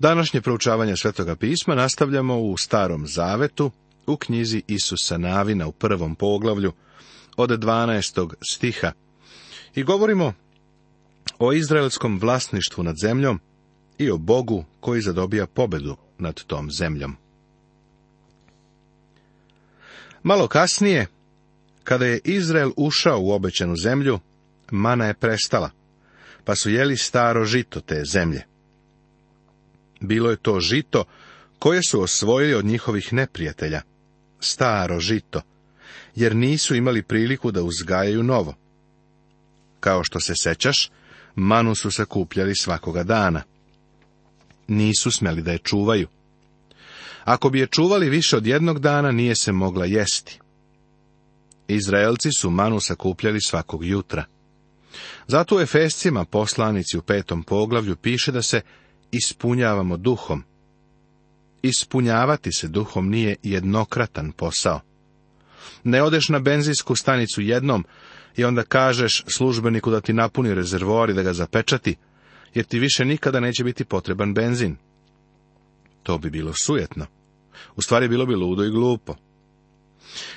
Današnje proučavanje Svetoga pisma nastavljamo u Starom Zavetu, u knjizi Isusa Navina u prvom poglavlju, od 12. stiha. I govorimo o izraelskom vlasništvu nad zemljom i o Bogu koji zadobija pobedu nad tom zemljom. Malo kasnije, kada je Izrael ušao u obećanu zemlju, mana je prestala, pa su jeli staro žito te zemlje. Bilo je to žito koje su osvojili od njihovih neprijatelja, staro žito, jer nisu imali priliku da uzgajaju novo. Kao što se sećaš, manu su sakupljali svakoga dana. Nisu smeli da je čuvaju. Ako bi je čuvali više od jednog dana, nije se mogla jesti. Izraelci su manu sakupljali svakog jutra. Zato u Efescima, poslanici u petom poglavlju, piše da se ispunjavamo duhom. Ispunjavati se duhom nije jednokratan posao. Ne odeš na benzinsku stanicu jednom i onda kažeš službeniku da ti napuni rezervor i da ga zapečati, jer ti više nikada neće biti potreban benzin. To bi bilo sujetno. U stvari bilo bi ludo i glupo.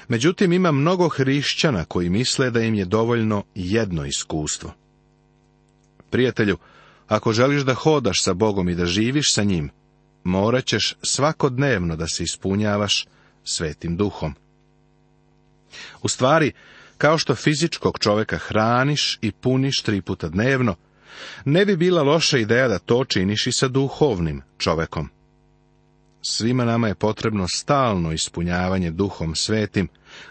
Međutim, ima mnogo hrišćana koji misle da im je dovoljno jedno iskustvo. Prijatelju, ako želiš da hodaš sa Bogom i da živiš sa njim, morat ćeš svakodnevno da se ispunjavaš svetim duhom. U stvari, kao što fizičkog čoveka hraniš i puniš tri puta dnevno, ne bi bila loša ideja da to činiš i sa duhovnim čovekom. Svima nama je potrebno stalno ispunjavanje duhom svetim,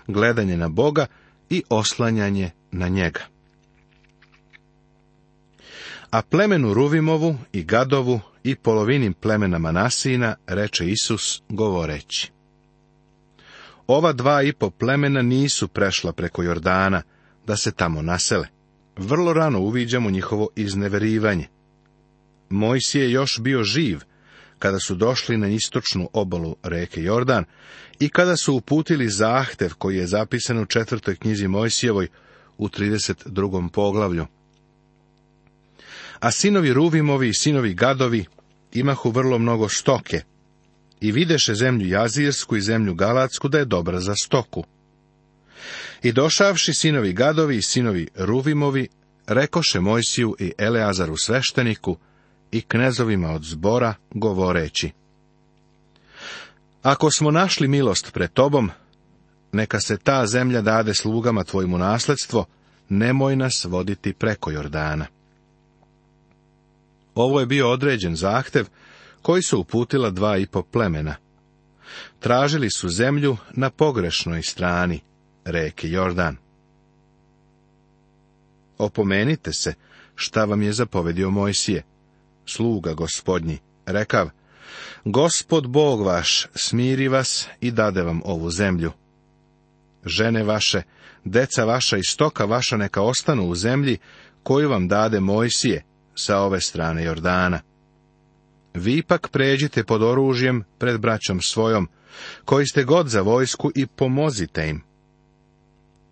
gledanje na Boga i oslanjanje na njega. A plemenu Ruvimovu i Gadovu i polovinim plemena Manasina reče Isus govoreći. Ova dva i po plemena nisu prešla preko Jordana, da se tamo nasele. Vrlo rano uviđamo njihovo izneverivanje. Mojsije je još bio živ, kada su došli na istočnu obalu reke Jordan i kada su uputili zahtev koji je zapisan u četvrtoj knjizi Mojsijevoj u 32. poglavlju. A sinovi Ruvimovi i sinovi Gadovi imahu vrlo mnogo stoke, i videše zemlju Jazirsku i zemlju Galacku da je dobra za stoku. I došavši sinovi Gadovi i sinovi Ruvimovi, rekoše Mojsiju i Eleazaru svešteniku i knezovima od zbora, govoreći. Ako smo našli milost pred tobom, neka se ta zemlja dade slugama tvojmu nasledstvo, nemoj nas voditi preko Jordana. Ovo je bio određen zahtev koji su uputila dva i po plemena. Tražili su zemlju na pogrešnoj strani reke Jordan. Opomenite se šta vam je zapovedio Mojsije, sluga gospodnji, rekav, Gospod Bog vaš smiri vas i dade vam ovu zemlju. Žene vaše, deca vaša i stoka vaša neka ostanu u zemlji koju vam dade Mojsije, sa ove strane Jordana. Vi pak pređite pod oružjem pred braćom svojom, koji ste god za vojsku i pomozite im.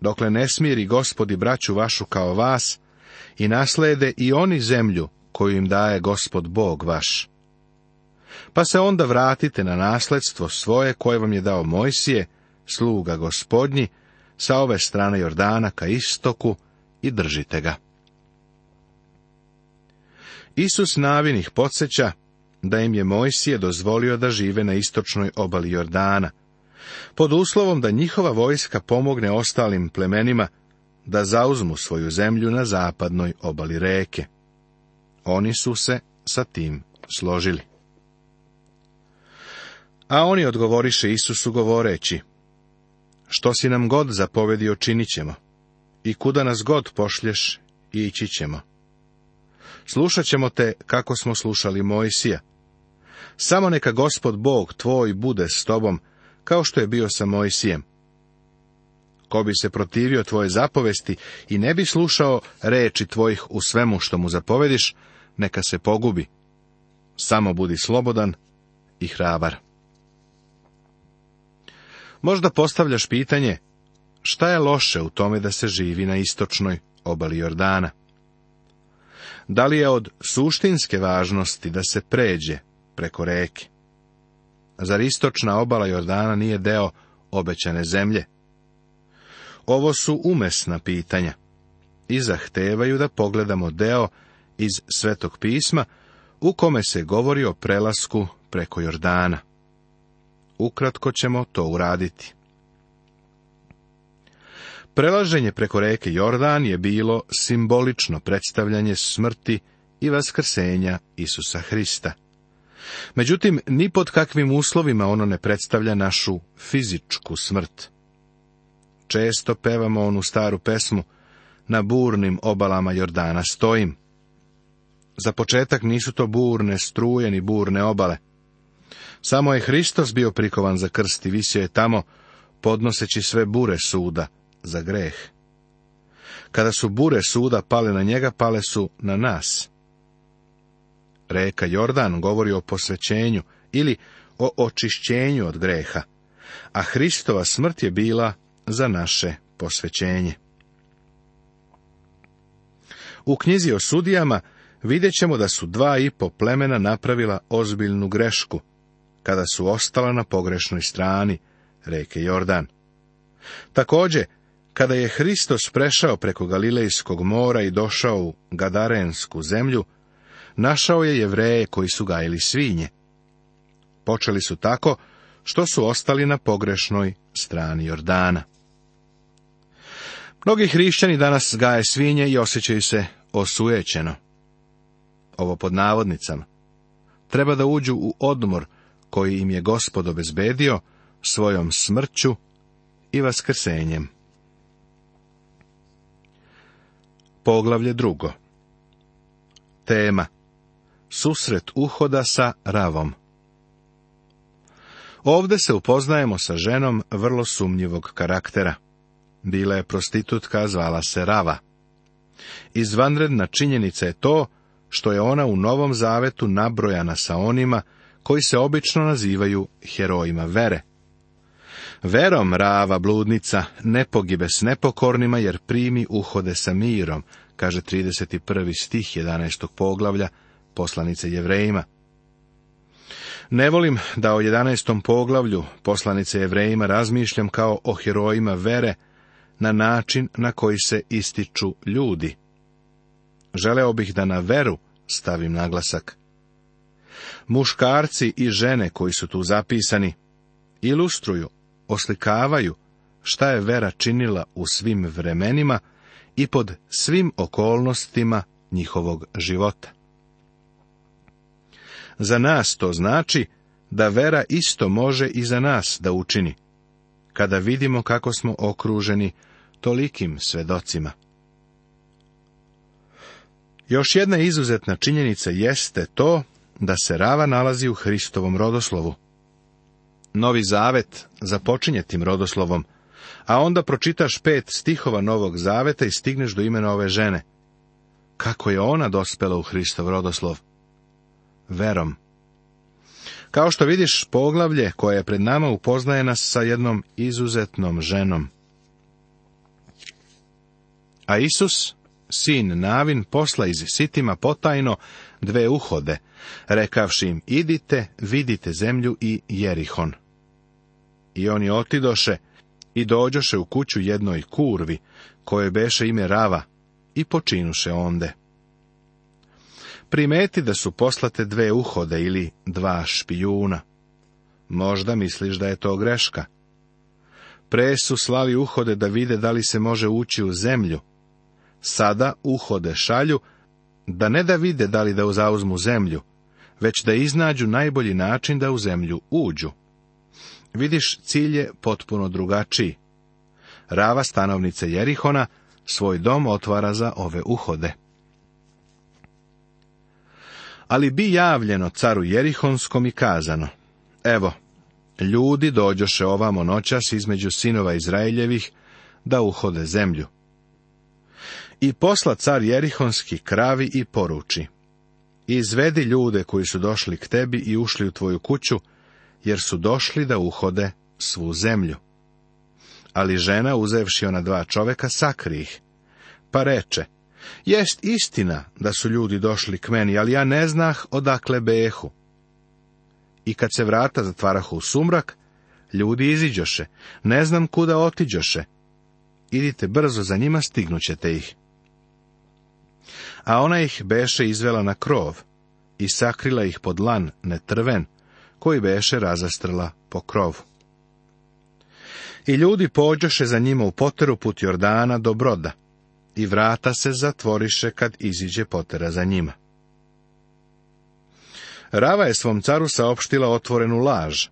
Dokle ne smiri gospodi braću vašu kao vas, i naslede i oni zemlju koju im daje gospod Bog vaš. Pa se onda vratite na nasledstvo svoje koje vam je dao Mojsije, sluga gospodnji, sa ove strane Jordana ka istoku i držite ga. Isus navinih podsjeća da im je Mojsije dozvolio da žive na istočnoj obali Jordana, pod uslovom da njihova vojska pomogne ostalim plemenima da zauzmu svoju zemlju na zapadnoj obali reke. Oni su se sa tim složili. A oni odgovoriše Isusu govoreći, što si nam god zapovedio činit ćemo, i kuda nas god pošlješ, ići ćemo slušat ćemo te kako smo slušali Mojsija. Samo neka gospod Bog tvoj bude s tobom, kao što je bio sa Mojsijem. Ko bi se protivio tvoje zapovesti i ne bi slušao reči tvojih u svemu što mu zapovediš, neka se pogubi. Samo budi slobodan i hrabar. Možda postavljaš pitanje, šta je loše u tome da se živi na istočnoj obali Jordana? da li je od suštinske važnosti da se pređe preko reke? Zar istočna obala Jordana nije deo obećane zemlje? Ovo su umesna pitanja i zahtevaju da pogledamo deo iz Svetog pisma u kome se govori o prelasku preko Jordana. Ukratko ćemo to uraditi. Prelaženje preko reke Jordan je bilo simbolično predstavljanje smrti i vaskrsenja Isusa Hrista. Međutim, ni pod kakvim uslovima ono ne predstavlja našu fizičku smrt. Često pevamo onu staru pesmu Na burnim obalama Jordana stojim. Za početak nisu to burne struje ni burne obale. Samo je Hristos bio prikovan za krst i visio je tamo, podnoseći sve bure suda za greh. Kada su bure suda pale na njega, pale su na nas. Reka Jordan govori o posvećenju ili o očišćenju od greha, a Hristova smrt je bila za naše posvećenje. U knjizi o sudijama vidjet ćemo da su dva i po plemena napravila ozbiljnu grešku, kada su ostala na pogrešnoj strani, reke Jordan. Također, kada je Hristos prešao preko Galilejskog mora i došao u Gadarensku zemlju, našao je jevreje koji su gajili svinje. Počeli su tako što su ostali na pogrešnoj strani Jordana. Mnogi hrišćani danas gaje svinje i osjećaju se osujećeno. Ovo pod navodnicama. Treba da uđu u odmor koji im je gospod obezbedio svojom smrću i vaskrsenjem. Poglavlje drugo. Tema. Susret uhoda sa ravom. Ovde se upoznajemo sa ženom vrlo sumnjivog karaktera. Bila je prostitutka, zvala se Rava. Izvanredna činjenica je to što je ona u Novom Zavetu nabrojana sa onima koji se obično nazivaju herojima vere – Verom rava bludnica ne pogibe s nepokornima, jer primi uhode sa mirom, kaže 31. stih 11. poglavlja poslanice Jevrejima. Ne volim da o 11. poglavlju poslanice Jevrejima razmišljam kao o herojima vere na način na koji se ističu ljudi. Želeo bih da na veru stavim naglasak. Muškarci i žene koji su tu zapisani ilustruju oslikavaju šta je vera činila u svim vremenima i pod svim okolnostima njihovog života. Za nas to znači da vera isto može i za nas da učini, kada vidimo kako smo okruženi tolikim svedocima. Još jedna izuzetna činjenica jeste to da se Rava nalazi u Hristovom rodoslovu, Novi Zavet započinje tim rodoslovom, a onda pročitaš pet stihova Novog Zaveta i stigneš do imena ove žene. Kako je ona dospela u Hristov rodoslov? Verom. Kao što vidiš, poglavlje koje je pred nama upoznaje nas sa jednom izuzetnom ženom. A Isus, sin Navin, posla iz sitima potajno dve uhode, rekavši im, idite, vidite zemlju i Jerihon. I oni otidoše i dođoše u kuću jednoj kurvi, kojoj beše ime Rava, i počinuše onde. Primeti da su poslate dve uhode ili dva špijuna. Možda misliš da je to greška. Pre su slali uhode da vide da li se može ući u zemlju. Sada uhode šalju da ne da vide da li da uzauzmu zemlju, već da iznađu najbolji način da u zemlju uđu. Vidiš, cilj je potpuno drugačiji. Rava stanovnice Jerihona svoj dom otvara za ove uhode. Ali bi javljeno caru Jerihonskom i kazano, evo, ljudi dođoše ovamo noćas između sinova Izraeljevih da uhode zemlju. I posla car Jerihonski kravi i poruči, izvedi ljude koji su došli k tebi i ušli u tvoju kuću, jer su došli da uhode svu zemlju. Ali žena, uzevši ona dva čoveka, sakri ih. Pa reče, jest istina da su ljudi došli k meni, ali ja ne znah odakle behu. I kad se vrata zatvarahu u sumrak, ljudi iziđoše, ne znam kuda otiđoše. Idite brzo za njima, stignućete ih. A ona ih beše izvela na krov i sakrila ih pod lan netrven, koji veše razastrla po krovu. I ljudi pođoše za njima u poteru put Jordana do broda, i vrata se zatvoriše kad iziđe potera za njima. Rava je svom caru saopštila otvorenu laž,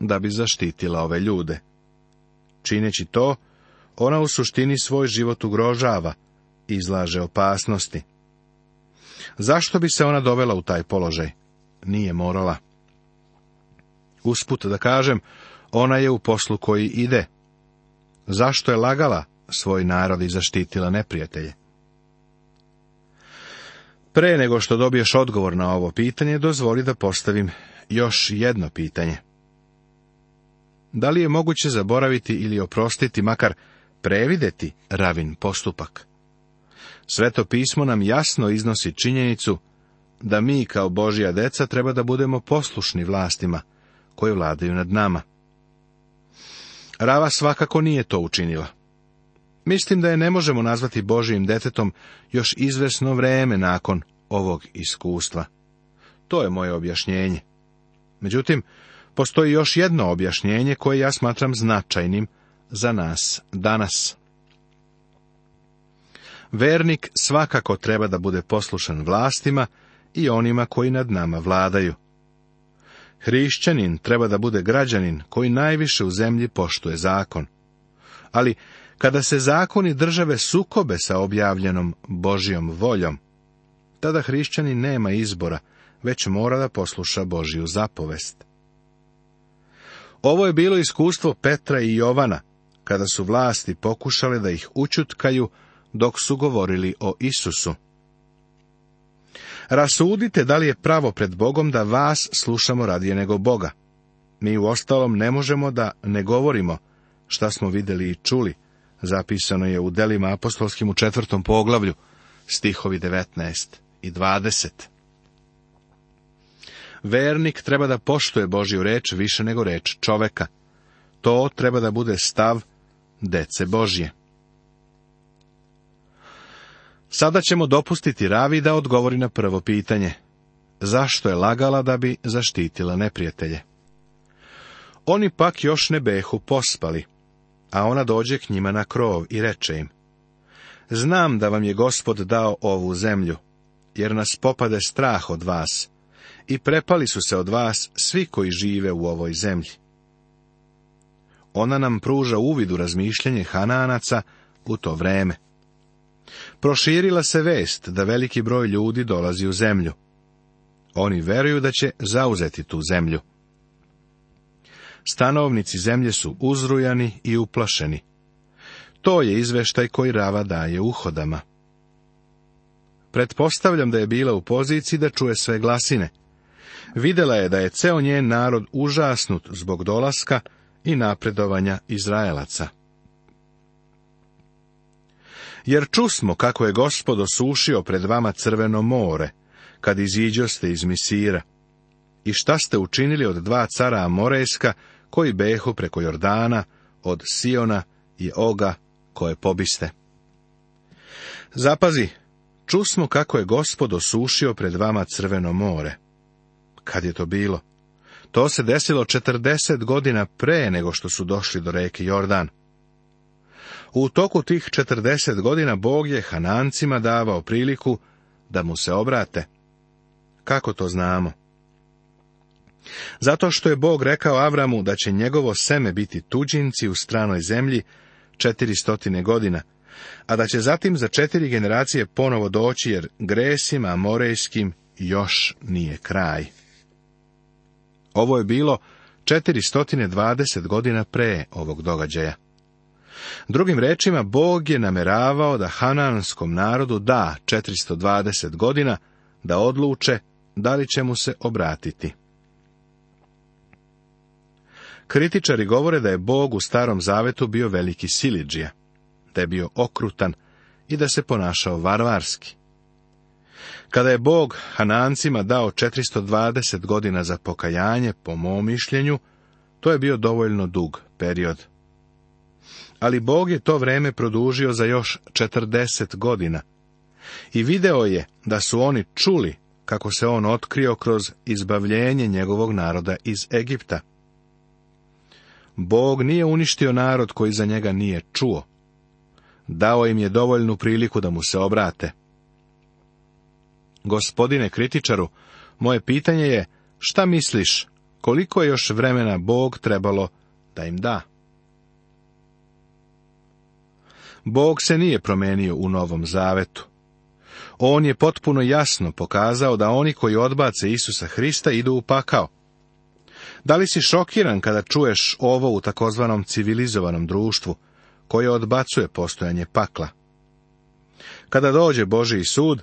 da bi zaštitila ove ljude. Čineći to, ona u suštini svoj život ugrožava, izlaže opasnosti. Zašto bi se ona dovela u taj položaj? Nije morala. Usput da kažem, ona je u poslu koji ide. Zašto je lagala svoj narod i zaštitila neprijatelje? Pre nego što dobiješ odgovor na ovo pitanje, dozvoli da postavim još jedno pitanje. Da li je moguće zaboraviti ili oprostiti, makar prevideti ravin postupak? Sveto pismo nam jasno iznosi činjenicu da mi kao Božija deca treba da budemo poslušni vlastima, koje vladaju nad nama. Rava svakako nije to učinila. Mislim da je ne možemo nazvati Božijim detetom još izvesno vreme nakon ovog iskustva. To je moje objašnjenje. Međutim, postoji još jedno objašnjenje koje ja smatram značajnim za nas danas. Vernik svakako treba da bude poslušan vlastima i onima koji nad nama vladaju. Hrišćanin treba da bude građanin koji najviše u zemlji poštuje zakon. Ali kada se zakoni države sukobe sa objavljenom Božijom voljom, tada hrišćanin nema izbora, već mora da posluša Božiju zapovest. Ovo je bilo iskustvo Petra i Jovana, kada su vlasti pokušale da ih učutkaju dok su govorili o Isusu. Rasudite da li je pravo pred Bogom da vas slušamo radije nego Boga. Mi u ostalom ne možemo da ne govorimo šta smo vidjeli i čuli, zapisano je u delima apostolskim u četvrtom poglavlju, stihovi 19 i 20. Vernik treba da poštuje Božju reč više nego reč čoveka. To treba da bude stav dece Božje. Sada ćemo dopustiti Ravi da odgovori na prvo pitanje. Zašto je lagala da bi zaštitila neprijatelje? Oni pak još ne behu pospali, a ona dođe k njima na krov i reče im. Znam da vam je gospod dao ovu zemlju, jer nas popade strah od vas, i prepali su se od vas svi koji žive u ovoj zemlji. Ona nam pruža uvid u razmišljanje Hananaca u to vreme. Proširila se vest da veliki broj ljudi dolazi u zemlju. Oni veruju da će zauzeti tu zemlju. Stanovnici zemlje su uzrujani i uplašeni. To je izveštaj koji Rava daje uhodama. Pretpostavljam da je bila u poziciji da čuje sve glasine. Videla je da je ceo njen narod užasnut zbog dolaska i napredovanja Izraelaca. Jer čusmo kako je gospod osušio pred vama crveno more, kad ste iz Misira. I šta ste učinili od dva cara Amorejska, koji behu preko Jordana, od Siona i Oga, koje pobiste. Zapazi, čusmo kako je gospod osušio pred vama crveno more. Kad je to bilo? To se desilo četrdeset godina pre nego što su došli do reke Jordan. U toku tih četrdeset godina Bog je Hanancima davao priliku da mu se obrate. Kako to znamo? Zato što je Bog rekao Avramu da će njegovo seme biti tuđinci u stranoj zemlji 400 godina, a da će zatim za četiri generacije ponovo doći jer gresima morejskim još nije kraj. Ovo je bilo 420 godina pre ovog događaja. Drugim rečima, Bog je nameravao da hananskom narodu da 420 godina da odluče da li će mu se obratiti. Kritičari govore da je Bog u starom zavetu bio veliki silidžija, da je bio okrutan i da se ponašao varvarski. Kada je Bog Hanancima dao 420 godina za pokajanje, po mom mišljenju, to je bio dovoljno dug period ali Bog je to vreme produžio za još četrdeset godina. I video je da su oni čuli kako se on otkrio kroz izbavljenje njegovog naroda iz Egipta. Bog nije uništio narod koji za njega nije čuo. Dao im je dovoljnu priliku da mu se obrate. Gospodine kritičaru, moje pitanje je, šta misliš, koliko je još vremena Bog trebalo da im da? Bog se nije promenio u Novom Zavetu. On je potpuno jasno pokazao da oni koji odbace Isusa Hrista idu u pakao. Da li si šokiran kada čuješ ovo u takozvanom civilizovanom društvu, koje odbacuje postojanje pakla? Kada dođe Boži sud,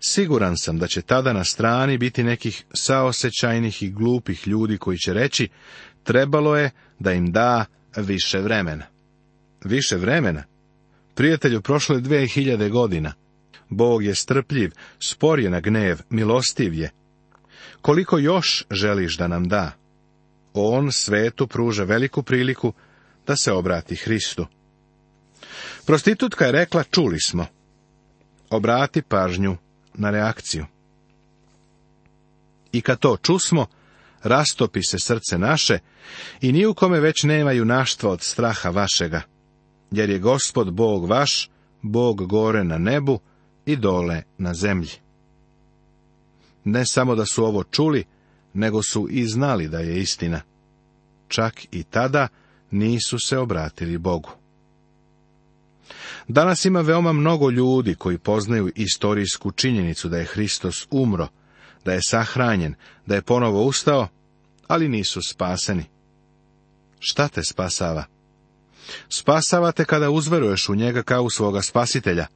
siguran sam da će tada na strani biti nekih saosećajnih i glupih ljudi koji će reći, trebalo je da im da više vremena. Više vremena? Prijatelju, prošle dve hiljade godina. Bog je strpljiv, spor je na gnev, milostiv je. Koliko još želiš da nam da? On svetu pruža veliku priliku da se obrati Hristu. Prostitutka je rekla, čuli smo. Obrati pažnju na reakciju. I kad to čusmo, rastopi se srce naše i ni u kome već nema junaštva od straha vašega jer je gospod Bog vaš, Bog gore na nebu i dole na zemlji. Ne samo da su ovo čuli, nego su i znali da je istina. Čak i tada nisu se obratili Bogu. Danas ima veoma mnogo ljudi koji poznaju istorijsku činjenicu da je Hristos umro, da je sahranjen, da je ponovo ustao, ali nisu spaseni. Šta te spasava? Spasavate kada uzveruješ u njega kao u svoga spasitelja.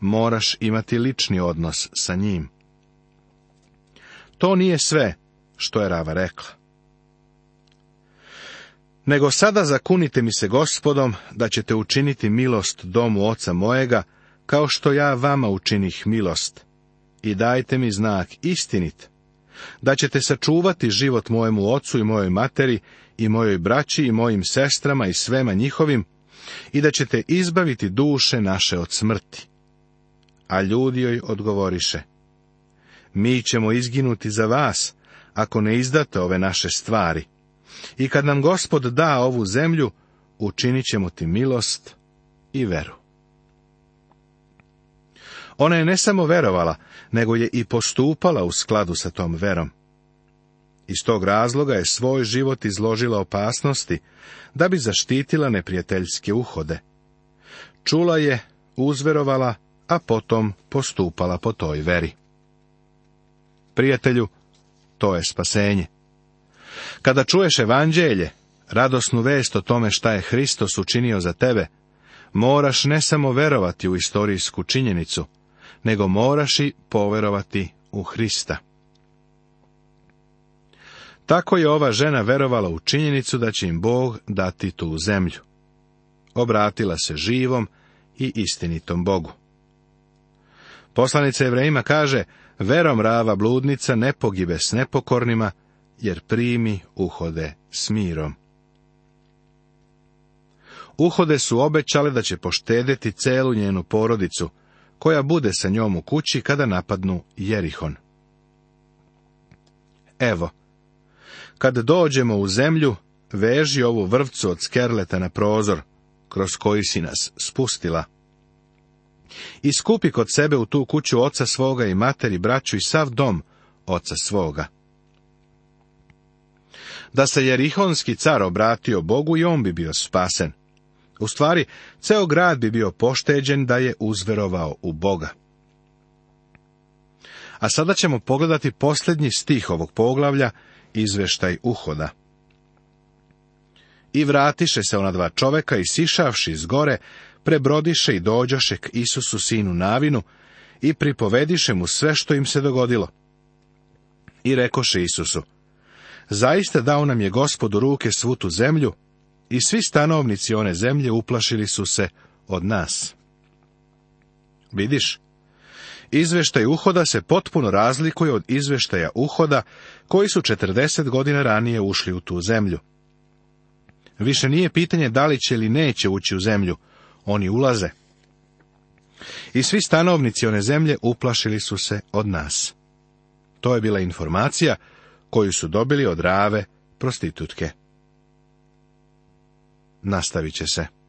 Moraš imati lični odnos sa njim. To nije sve što je Rava rekla. Nego sada zakunite mi se gospodom da ćete učiniti milost domu oca mojega, kao što ja vama učinih milost, i dajte mi znak istinit, da ćete sačuvati život mojemu ocu i mojoj materi i mojoj braći i mojim sestrama i svema njihovim i da ćete izbaviti duše naše od smrti. A ljudi joj odgovoriše, mi ćemo izginuti za vas, ako ne izdate ove naše stvari. I kad nam gospod da ovu zemlju, učinit ćemo ti milost i veru. Ona je ne samo verovala, nego je i postupala u skladu sa tom verom. Iz tog razloga je svoj život izložila opasnosti, da bi zaštitila neprijateljske uhode. Čula je, uzverovala, a potom postupala po toj veri. Prijatelju, to je spasenje. Kada čuješ evanđelje, radosnu vest o tome šta je Hristos učinio za tebe, moraš ne samo verovati u istorijsku činjenicu, nego moraši poverovati u Hrista. Tako je ova žena verovala u činjenicu da će im Bog dati tu zemlju. Obratila se živom i istinitom Bogu. Poslanica Evreima kaže, verom rava bludnica ne pogibe s nepokornima, jer primi uhode s mirom. Uhode su obećale da će poštedeti celu njenu porodicu, koja bude sa njom u kući kada napadnu Jerihon. Evo, kad dođemo u zemlju, veži ovu vrvcu od skerleta na prozor, kroz koji si nas spustila. I skupi kod sebe u tu kuću oca svoga i materi, braću i sav dom oca svoga. Da se Jerihonski car obratio Bogu i on bi bio spasen, u stvari, ceo grad bi bio pošteđen da je uzverovao u Boga. A sada ćemo pogledati posljednji stih ovog poglavlja, izveštaj uhoda. I vratiše se ona dva čoveka i sišavši iz gore, prebrodiše i dođoše k Isusu sinu Navinu i pripovediše mu sve što im se dogodilo. I rekoše Isusu, zaista dao nam je gospodu ruke svu tu zemlju, i svi stanovnici one zemlje uplašili su se od nas. Vidiš, izveštaj uhoda se potpuno razlikuje od izveštaja uhoda koji su 40 godina ranije ušli u tu zemlju. Više nije pitanje da li će ili neće ući u zemlju, oni ulaze. I svi stanovnici one zemlje uplašili su se od nas. To je bila informacija koju su dobili od rave prostitutke nastavit će se.